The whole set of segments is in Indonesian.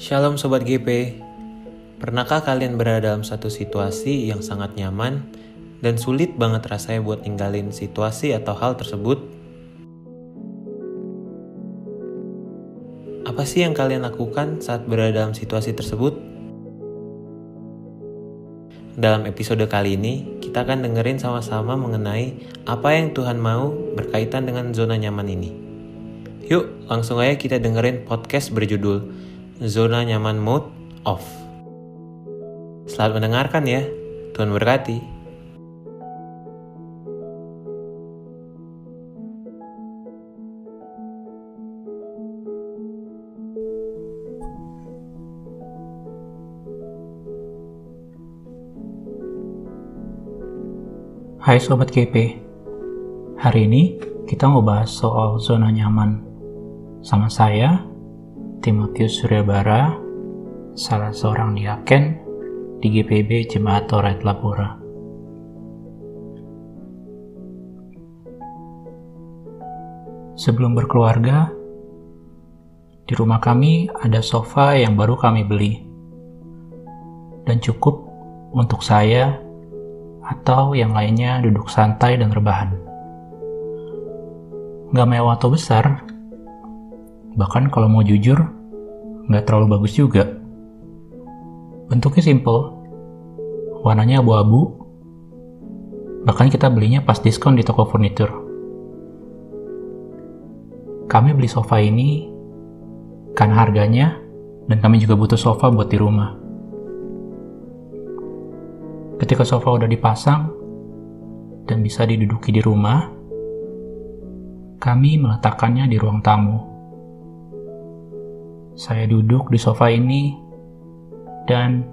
Shalom Sobat GP Pernahkah kalian berada dalam satu situasi yang sangat nyaman dan sulit banget rasanya buat tinggalin situasi atau hal tersebut? Apa sih yang kalian lakukan saat berada dalam situasi tersebut? Dalam episode kali ini, kita akan dengerin sama-sama mengenai apa yang Tuhan mau berkaitan dengan zona nyaman ini. Yuk, langsung aja kita dengerin podcast berjudul zona nyaman mode off. Selamat mendengarkan ya. Tuhan berkati. Hai Sobat GP, hari ini kita mau bahas soal zona nyaman. Sama saya, Timotius Suryabara, salah seorang diaken di GPB Jemaat Toret Lapura. Sebelum berkeluarga, di rumah kami ada sofa yang baru kami beli dan cukup untuk saya atau yang lainnya duduk santai dan rebahan. Gak mewah atau besar, Bahkan kalau mau jujur, nggak terlalu bagus juga. Bentuknya simple, warnanya abu-abu, bahkan kita belinya pas diskon di toko furnitur. Kami beli sofa ini karena harganya dan kami juga butuh sofa buat di rumah. Ketika sofa udah dipasang dan bisa diduduki di rumah, kami meletakkannya di ruang tamu. Saya duduk di sofa ini dan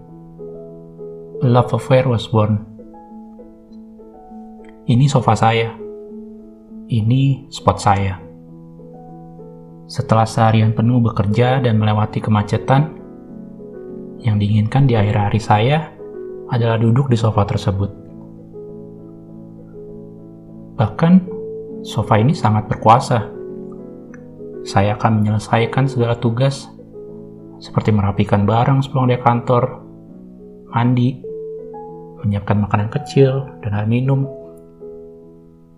love affair was born. Ini sofa saya. Ini spot saya. Setelah seharian penuh bekerja dan melewati kemacetan, yang diinginkan di akhir hari saya adalah duduk di sofa tersebut. Bahkan, sofa ini sangat berkuasa. Saya akan menyelesaikan segala tugas seperti merapikan barang sepulang dari kantor, mandi, menyiapkan makanan kecil dan air minum,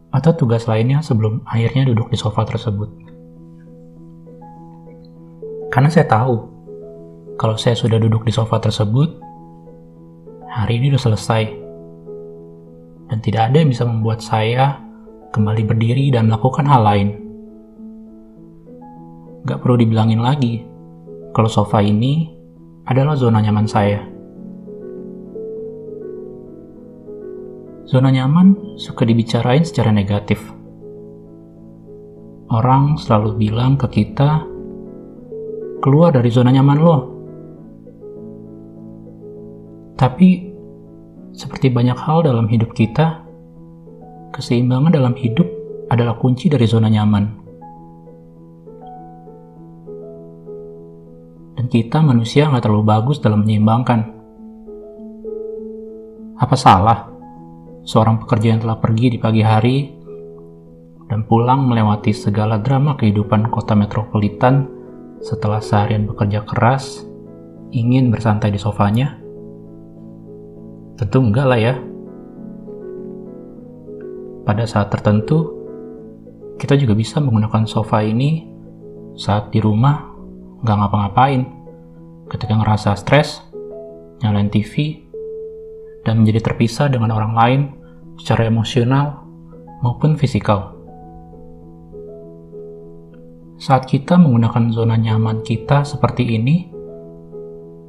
atau tugas lainnya sebelum akhirnya duduk di sofa tersebut. Karena saya tahu, kalau saya sudah duduk di sofa tersebut, hari ini sudah selesai. Dan tidak ada yang bisa membuat saya kembali berdiri dan melakukan hal lain. Gak perlu dibilangin lagi, kalau sofa ini adalah zona nyaman saya. Zona nyaman suka dibicarain secara negatif. Orang selalu bilang ke kita, keluar dari zona nyaman lo. Tapi, seperti banyak hal dalam hidup kita, keseimbangan dalam hidup adalah kunci dari zona nyaman. Dan kita manusia nggak terlalu bagus dalam menyeimbangkan. Apa salah seorang pekerja yang telah pergi di pagi hari dan pulang melewati segala drama kehidupan kota metropolitan setelah seharian bekerja keras, ingin bersantai di sofanya? Tentu enggak lah ya. Pada saat tertentu, kita juga bisa menggunakan sofa ini saat di rumah nggak ngapa-ngapain. Ketika ngerasa stres, nyalain TV, dan menjadi terpisah dengan orang lain secara emosional maupun fisikal. Saat kita menggunakan zona nyaman kita seperti ini,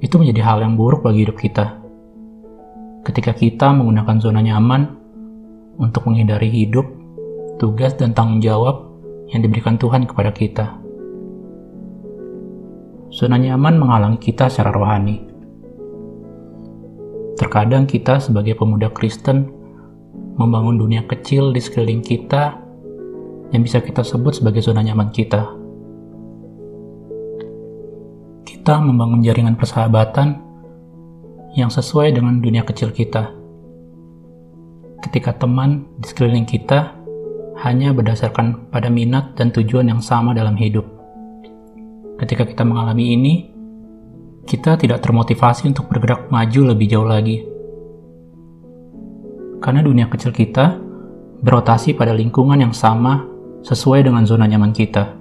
itu menjadi hal yang buruk bagi hidup kita. Ketika kita menggunakan zona nyaman untuk menghindari hidup, tugas, dan tanggung jawab yang diberikan Tuhan kepada kita. Zona nyaman menghalangi kita secara rohani. Terkadang kita sebagai pemuda Kristen membangun dunia kecil di sekeliling kita yang bisa kita sebut sebagai zona nyaman kita. Kita membangun jaringan persahabatan yang sesuai dengan dunia kecil kita. Ketika teman di sekeliling kita hanya berdasarkan pada minat dan tujuan yang sama dalam hidup ketika kita mengalami ini, kita tidak termotivasi untuk bergerak maju lebih jauh lagi. Karena dunia kecil kita berotasi pada lingkungan yang sama sesuai dengan zona nyaman kita.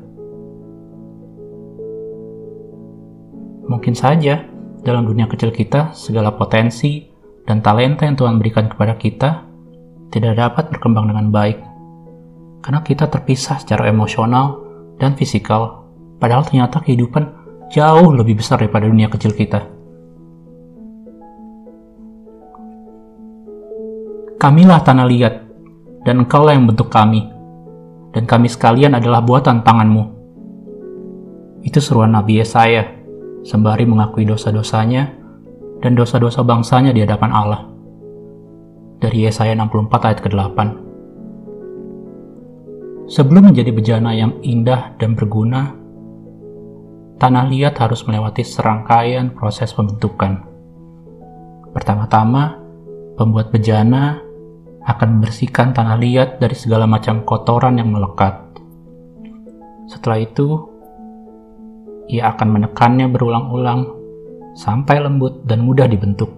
Mungkin saja dalam dunia kecil kita segala potensi dan talenta yang Tuhan berikan kepada kita tidak dapat berkembang dengan baik karena kita terpisah secara emosional dan fisikal, padahal ternyata kehidupan jauh lebih besar daripada dunia kecil kita. Kamilah tanah liat, dan engkaulah yang bentuk kami, dan kami sekalian adalah buatan tanganmu. Itu seruan Nabi Yesaya, sembari mengakui dosa-dosanya dan dosa-dosa bangsanya di hadapan Allah. Dari Yesaya 64 ayat ke-8. Sebelum menjadi bejana yang indah dan berguna, tanah liat harus melewati serangkaian proses pembentukan. Pertama-tama, pembuat bejana akan membersihkan tanah liat dari segala macam kotoran yang melekat. Setelah itu, ia akan menekannya berulang-ulang sampai lembut dan mudah dibentuk.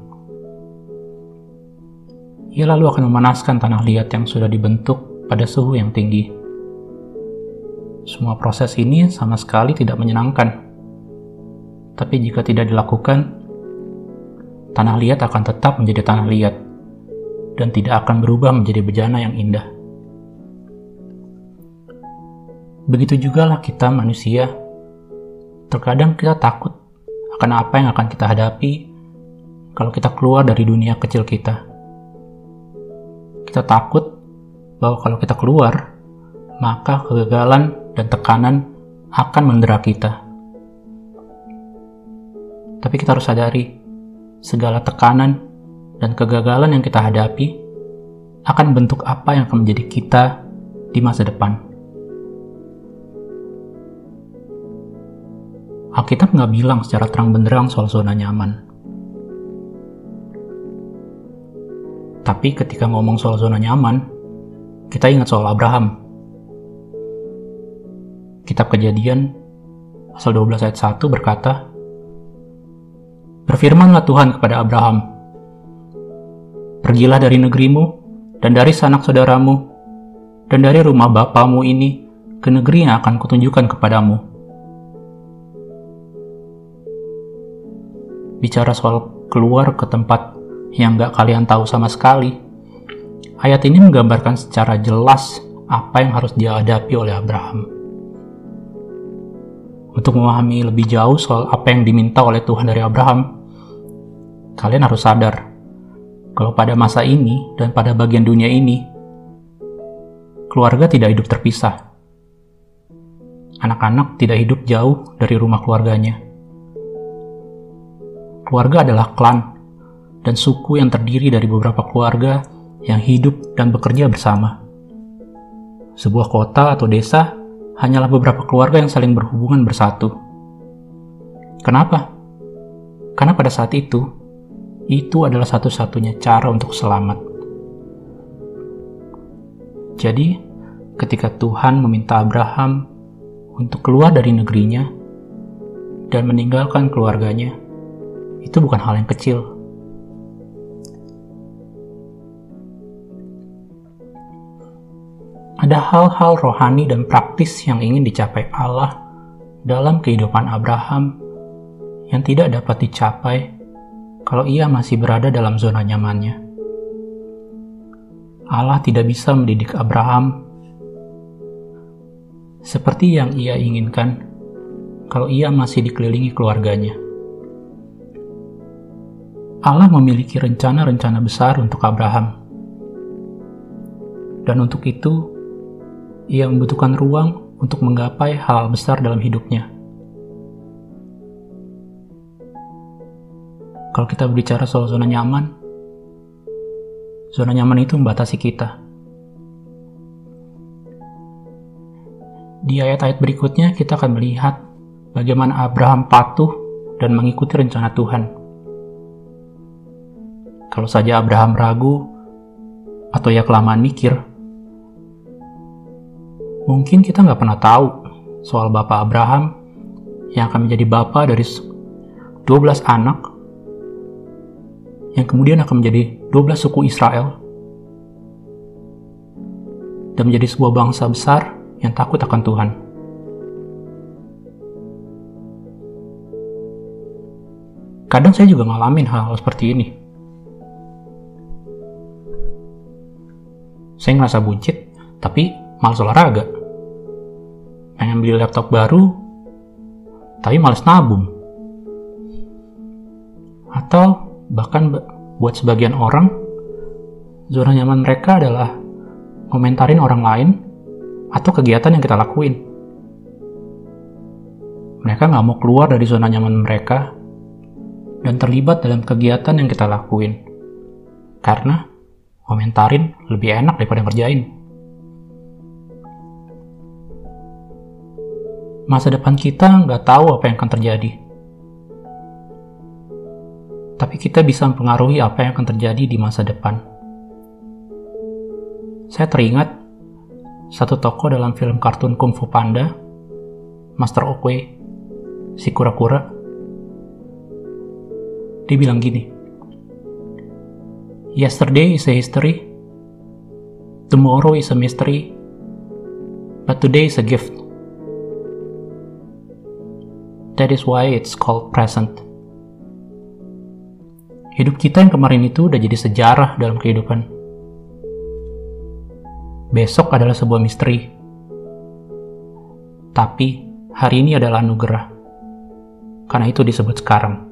Ia lalu akan memanaskan tanah liat yang sudah dibentuk pada suhu yang tinggi. Semua proses ini sama sekali tidak menyenangkan. Tapi jika tidak dilakukan, tanah liat akan tetap menjadi tanah liat dan tidak akan berubah menjadi bejana yang indah. Begitu juga lah kita manusia. Terkadang kita takut akan apa yang akan kita hadapi kalau kita keluar dari dunia kecil kita. Kita takut bahwa kalau kita keluar, maka kegagalan dan tekanan akan mendera kita. Tapi kita harus sadari, segala tekanan dan kegagalan yang kita hadapi akan bentuk apa yang akan menjadi kita di masa depan. Alkitab nggak bilang secara terang benderang soal zona nyaman. Tapi ketika ngomong soal zona nyaman, kita ingat soal Abraham. Kitab Kejadian pasal 12 ayat 1 berkata, Berfirmanlah Tuhan kepada Abraham, Pergilah dari negerimu dan dari sanak saudaramu dan dari rumah bapamu ini ke negeri yang akan kutunjukkan kepadamu. Bicara soal keluar ke tempat yang gak kalian tahu sama sekali, ayat ini menggambarkan secara jelas apa yang harus dihadapi oleh Abraham. Untuk memahami lebih jauh soal apa yang diminta oleh Tuhan dari Abraham, kalian harus sadar kalau pada masa ini dan pada bagian dunia ini, keluarga tidak hidup terpisah. Anak-anak tidak hidup jauh dari rumah keluarganya. Keluarga adalah klan dan suku yang terdiri dari beberapa keluarga yang hidup dan bekerja bersama. Sebuah kota atau desa hanyalah beberapa keluarga yang saling berhubungan bersatu. Kenapa? Karena pada saat itu, itu adalah satu-satunya cara untuk selamat. Jadi, ketika Tuhan meminta Abraham untuk keluar dari negerinya dan meninggalkan keluarganya, itu bukan hal yang kecil. Ada hal-hal rohani dan praktis yang ingin dicapai Allah dalam kehidupan Abraham yang tidak dapat dicapai kalau ia masih berada dalam zona nyamannya. Allah tidak bisa mendidik Abraham seperti yang ia inginkan kalau ia masih dikelilingi keluarganya. Allah memiliki rencana-rencana besar untuk Abraham. Dan untuk itu, ia membutuhkan ruang untuk menggapai hal besar dalam hidupnya. Kalau kita berbicara soal zona nyaman, zona nyaman itu membatasi kita. Di ayat-ayat berikutnya kita akan melihat bagaimana Abraham patuh dan mengikuti rencana Tuhan. Kalau saja Abraham ragu atau ia kelamaan mikir, Mungkin kita nggak pernah tahu soal Bapak Abraham yang akan menjadi Bapak dari 12 anak yang kemudian akan menjadi 12 suku Israel dan menjadi sebuah bangsa besar yang takut akan Tuhan. Kadang saya juga ngalamin hal, -hal seperti ini. Saya ngerasa buncit, tapi malas olahraga. Pengen beli laptop baru, tapi malas nabung. Atau bahkan buat sebagian orang, zona nyaman mereka adalah komentarin orang lain atau kegiatan yang kita lakuin. Mereka nggak mau keluar dari zona nyaman mereka dan terlibat dalam kegiatan yang kita lakuin. Karena komentarin lebih enak daripada ngerjain. Masa depan kita nggak tahu apa yang akan terjadi. Tapi kita bisa mempengaruhi apa yang akan terjadi di masa depan. Saya teringat satu tokoh dalam film kartun Kung Fu Panda, Master Oogway, si kura-kura, dia bilang gini, Yesterday is a history, tomorrow is a mystery, but today is a gift. That is why it's called present. Hidup kita yang kemarin itu udah jadi sejarah dalam kehidupan. Besok adalah sebuah misteri. Tapi hari ini adalah anugerah. Karena itu disebut sekarang.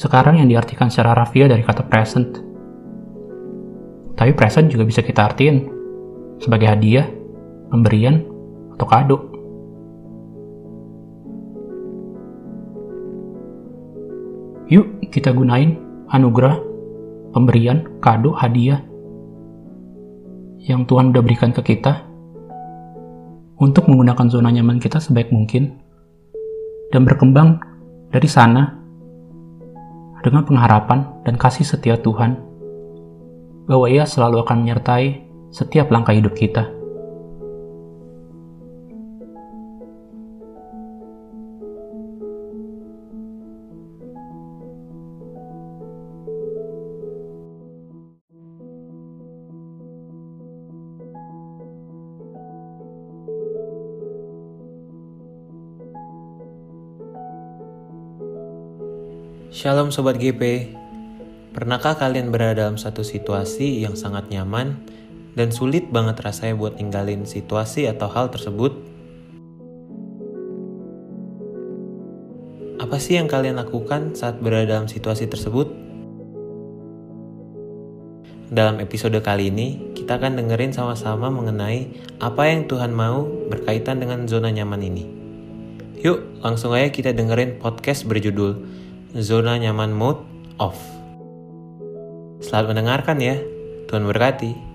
Sekarang yang diartikan secara rafia dari kata present. Tapi present juga bisa kita artiin sebagai hadiah, pemberian, atau kado. Yuk kita gunain anugerah, pemberian, kado, hadiah yang Tuhan udah berikan ke kita untuk menggunakan zona nyaman kita sebaik mungkin dan berkembang dari sana dengan pengharapan dan kasih setia Tuhan bahwa Ia selalu akan menyertai setiap langkah hidup kita. Shalom Sobat GP Pernahkah kalian berada dalam satu situasi yang sangat nyaman dan sulit banget rasanya buat ninggalin situasi atau hal tersebut? Apa sih yang kalian lakukan saat berada dalam situasi tersebut? Dalam episode kali ini, kita akan dengerin sama-sama mengenai apa yang Tuhan mau berkaitan dengan zona nyaman ini. Yuk, langsung aja kita dengerin podcast berjudul zona nyaman mode off. Selamat mendengarkan ya. Tuhan berkati.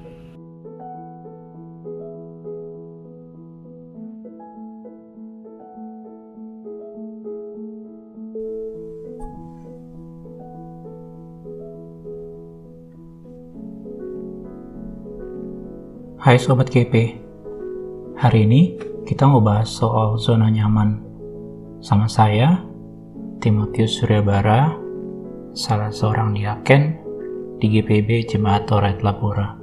Hai Sobat GP, hari ini kita mau bahas soal zona nyaman sama saya, Timotius Suryabara, salah seorang diaken di GPB Jemaat Toret Lapura.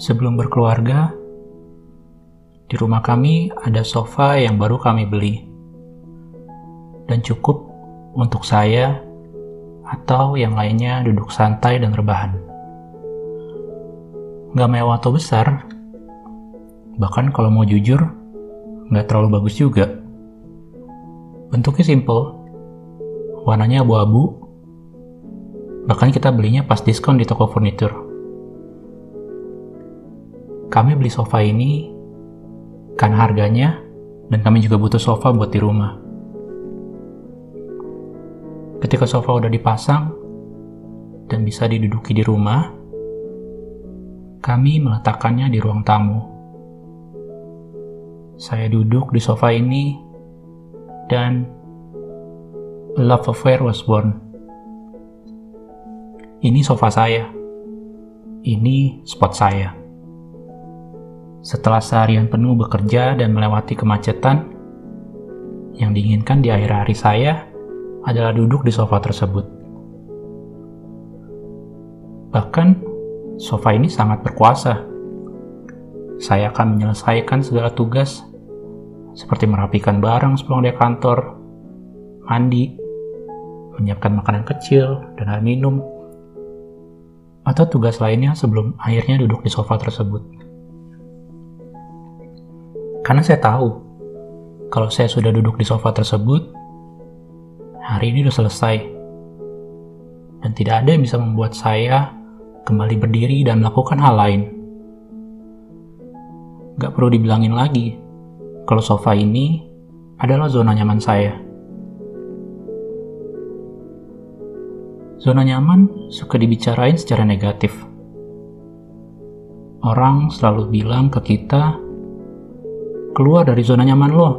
Sebelum berkeluarga, di rumah kami ada sofa yang baru kami beli dan cukup untuk saya atau yang lainnya duduk santai dan rebahan. Gak mewah atau besar, Bahkan kalau mau jujur, nggak terlalu bagus juga. Bentuknya simple, warnanya abu-abu, bahkan kita belinya pas diskon di toko furnitur. Kami beli sofa ini karena harganya dan kami juga butuh sofa buat di rumah. Ketika sofa udah dipasang dan bisa diduduki di rumah, kami meletakkannya di ruang tamu. Saya duduk di sofa ini dan love affair was born. Ini sofa saya. Ini spot saya. Setelah seharian penuh bekerja dan melewati kemacetan, yang diinginkan di akhir hari saya adalah duduk di sofa tersebut. Bahkan, sofa ini sangat berkuasa. Saya akan menyelesaikan segala tugas, seperti merapikan barang sepulang dari kantor, mandi, menyiapkan makanan kecil dan air minum, atau tugas lainnya sebelum akhirnya duduk di sofa tersebut. Karena saya tahu, kalau saya sudah duduk di sofa tersebut, hari ini sudah selesai. Dan tidak ada yang bisa membuat saya kembali berdiri dan melakukan hal lain. Gak perlu dibilangin lagi, kalau sofa ini adalah zona nyaman saya. Zona nyaman suka dibicarain secara negatif. Orang selalu bilang ke kita, keluar dari zona nyaman lo.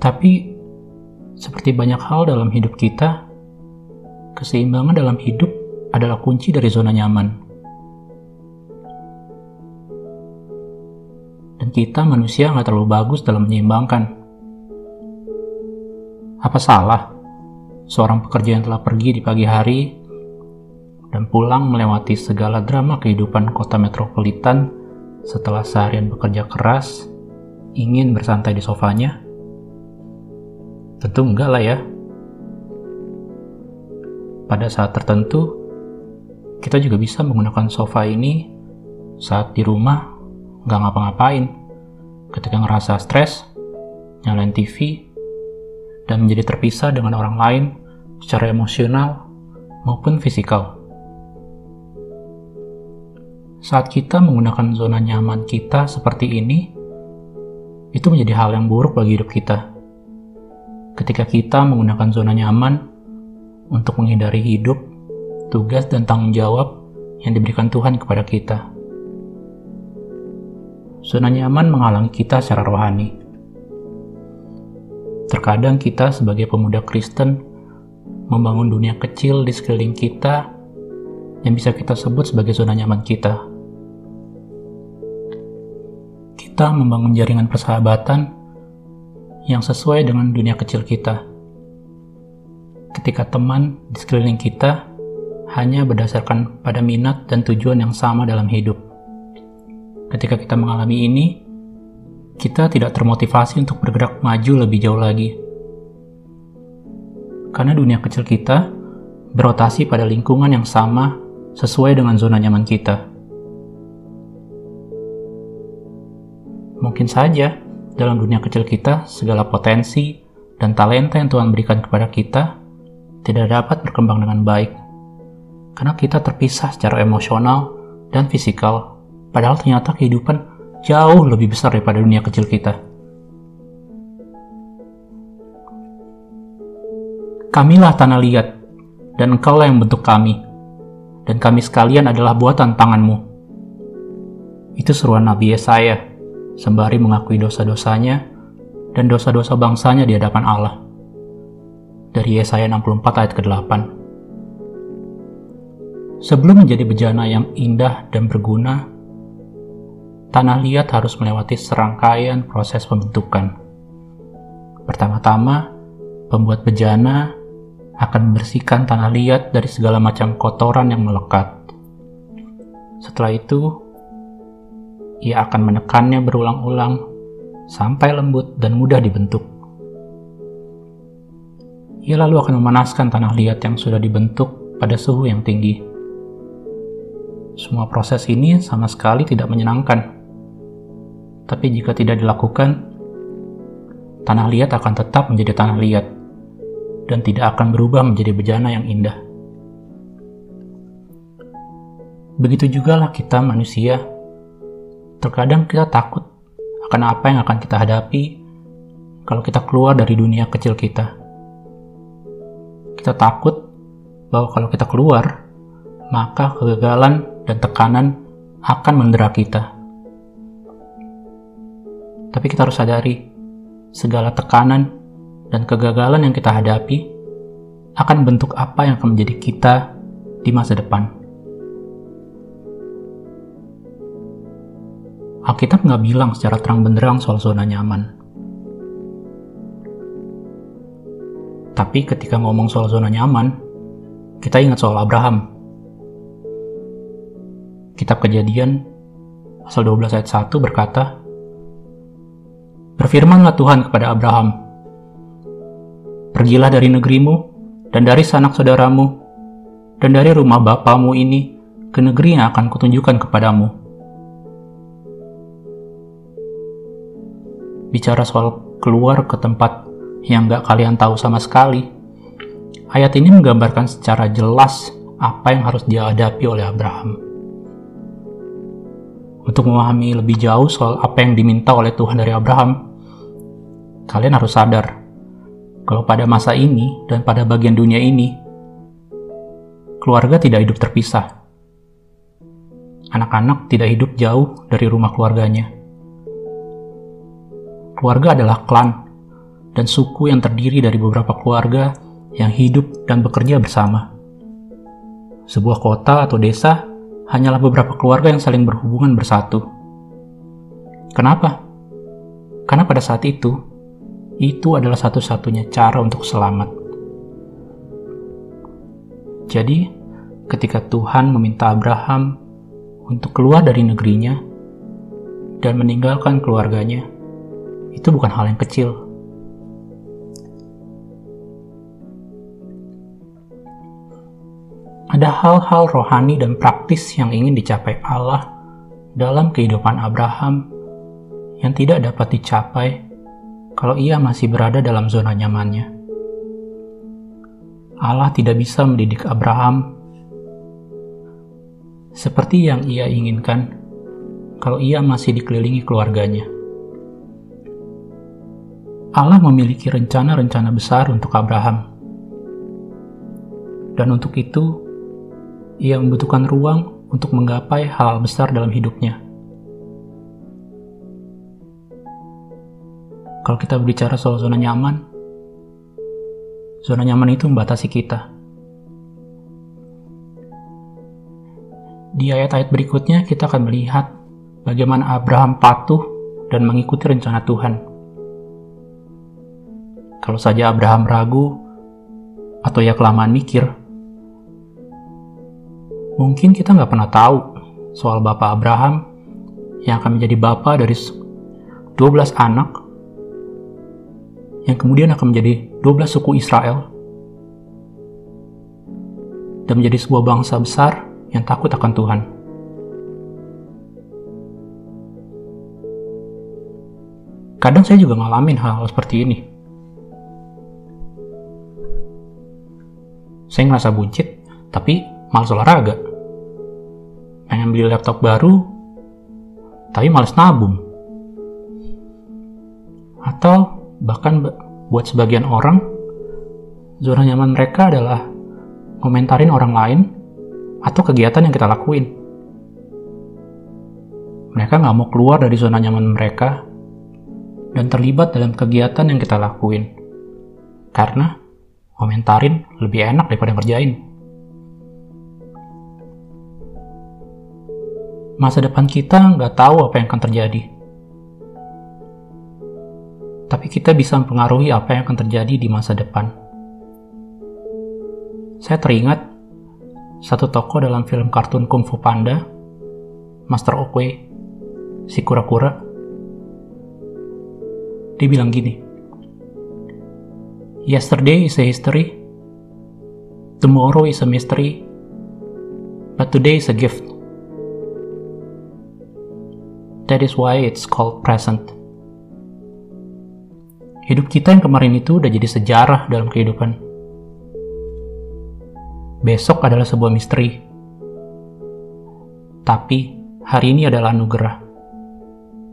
Tapi, seperti banyak hal dalam hidup kita, keseimbangan dalam hidup adalah kunci dari zona nyaman. Kita manusia nggak terlalu bagus dalam menyeimbangkan. Apa salah seorang pekerja yang telah pergi di pagi hari dan pulang melewati segala drama kehidupan kota metropolitan setelah seharian bekerja keras, ingin bersantai di sofanya? Tentu enggak lah ya. Pada saat tertentu, kita juga bisa menggunakan sofa ini saat di rumah nggak ngapa-ngapain. Ketika ngerasa stres, nyalain TV, dan menjadi terpisah dengan orang lain secara emosional maupun fisikal. Saat kita menggunakan zona nyaman kita seperti ini, itu menjadi hal yang buruk bagi hidup kita. Ketika kita menggunakan zona nyaman untuk menghindari hidup, tugas, dan tanggung jawab yang diberikan Tuhan kepada kita. Zona nyaman menghalangi kita secara rohani. Terkadang kita sebagai pemuda Kristen membangun dunia kecil di sekeliling kita yang bisa kita sebut sebagai zona nyaman kita kita membangun jaringan persahabatan yang sesuai dengan dunia kecil kita. Ketika teman di sekeliling kita hanya berdasarkan pada minat dan tujuan yang sama dalam hidup. Ketika kita mengalami ini, kita tidak termotivasi untuk bergerak maju lebih jauh lagi. Karena dunia kecil kita berotasi pada lingkungan yang sama sesuai dengan zona nyaman kita. Mungkin saja dalam dunia kecil kita, segala potensi dan talenta yang Tuhan berikan kepada kita tidak dapat berkembang dengan baik. Karena kita terpisah secara emosional dan fisikal, padahal ternyata kehidupan jauh lebih besar daripada dunia kecil kita. Kamilah tanah liat, dan engkaulah yang bentuk kami, dan kami sekalian adalah buatan tanganmu. Itu seruan Nabi Yesaya sembari mengakui dosa-dosanya dan dosa-dosa bangsanya di hadapan Allah. Dari Yesaya 64 ayat ke-8. Sebelum menjadi bejana yang indah dan berguna, tanah liat harus melewati serangkaian proses pembentukan. Pertama-tama, pembuat bejana akan membersihkan tanah liat dari segala macam kotoran yang melekat. Setelah itu, ia akan menekannya berulang-ulang sampai lembut dan mudah dibentuk. Ia lalu akan memanaskan tanah liat yang sudah dibentuk pada suhu yang tinggi. Semua proses ini sama sekali tidak menyenangkan. Tapi jika tidak dilakukan, tanah liat akan tetap menjadi tanah liat dan tidak akan berubah menjadi bejana yang indah. Begitu juga lah kita manusia Terkadang kita takut akan apa yang akan kita hadapi kalau kita keluar dari dunia kecil kita. Kita takut bahwa kalau kita keluar, maka kegagalan dan tekanan akan mendera kita. Tapi kita harus sadari, segala tekanan dan kegagalan yang kita hadapi akan bentuk apa yang akan menjadi kita di masa depan. Alkitab nggak bilang secara terang benderang soal zona nyaman. Tapi ketika ngomong soal zona nyaman, kita ingat soal Abraham. Kitab Kejadian pasal 12 ayat 1 berkata, Berfirmanlah Tuhan kepada Abraham, Pergilah dari negerimu dan dari sanak saudaramu dan dari rumah bapamu ini ke negeri yang akan kutunjukkan kepadamu bicara soal keluar ke tempat yang gak kalian tahu sama sekali, ayat ini menggambarkan secara jelas apa yang harus dihadapi oleh Abraham. Untuk memahami lebih jauh soal apa yang diminta oleh Tuhan dari Abraham, kalian harus sadar kalau pada masa ini dan pada bagian dunia ini, keluarga tidak hidup terpisah. Anak-anak tidak hidup jauh dari rumah keluarganya Keluarga adalah klan dan suku yang terdiri dari beberapa keluarga yang hidup dan bekerja bersama. Sebuah kota atau desa hanyalah beberapa keluarga yang saling berhubungan bersatu. Kenapa? Karena pada saat itu, itu adalah satu-satunya cara untuk selamat. Jadi, ketika Tuhan meminta Abraham untuk keluar dari negerinya dan meninggalkan keluarganya, itu bukan hal yang kecil. Ada hal-hal rohani dan praktis yang ingin dicapai Allah dalam kehidupan Abraham yang tidak dapat dicapai kalau ia masih berada dalam zona nyamannya. Allah tidak bisa mendidik Abraham seperti yang ia inginkan kalau ia masih dikelilingi keluarganya. Allah memiliki rencana-rencana besar untuk Abraham. Dan untuk itu, ia membutuhkan ruang untuk menggapai hal besar dalam hidupnya. Kalau kita berbicara soal zona nyaman, zona nyaman itu membatasi kita. Di ayat-ayat berikutnya kita akan melihat bagaimana Abraham patuh dan mengikuti rencana Tuhan. Kalau saja Abraham ragu atau ya kelamaan mikir, mungkin kita nggak pernah tahu soal Bapak Abraham yang akan menjadi Bapak dari 12 anak yang kemudian akan menjadi 12 suku Israel dan menjadi sebuah bangsa besar yang takut akan Tuhan. Kadang saya juga ngalamin hal, hal seperti ini. Saya ngerasa buncit, tapi malas olahraga. Pengen beli laptop baru, tapi males nabung. Atau bahkan buat sebagian orang, zona nyaman mereka adalah komentarin orang lain atau kegiatan yang kita lakuin. Mereka nggak mau keluar dari zona nyaman mereka dan terlibat dalam kegiatan yang kita lakuin. Karena komentarin lebih enak daripada ngerjain. Masa depan kita nggak tahu apa yang akan terjadi. Tapi kita bisa mempengaruhi apa yang akan terjadi di masa depan. Saya teringat satu tokoh dalam film kartun Kung Fu Panda, Master Oogway, si kura-kura. Dia bilang gini, Yesterday is a history, tomorrow is a mystery, but today is a gift. That is why it's called present. Hidup kita yang kemarin itu udah jadi sejarah dalam kehidupan. Besok adalah sebuah misteri. Tapi hari ini adalah anugerah.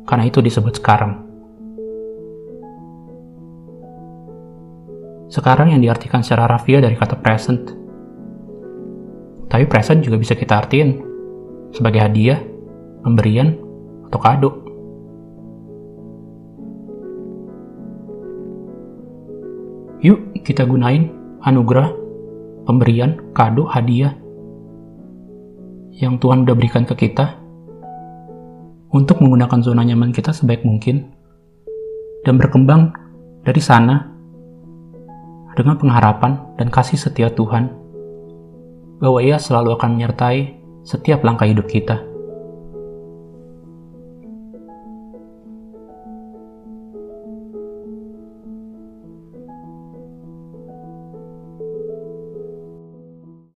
Karena itu disebut sekarang. Sekarang yang diartikan secara rafia dari kata present. Tapi present juga bisa kita artiin sebagai hadiah, pemberian, atau kado. Yuk kita gunain anugerah, pemberian, kado, hadiah yang Tuhan udah berikan ke kita untuk menggunakan zona nyaman kita sebaik mungkin dan berkembang dari sana dengan pengharapan dan kasih setia Tuhan bahwa Ia selalu akan menyertai setiap langkah hidup kita.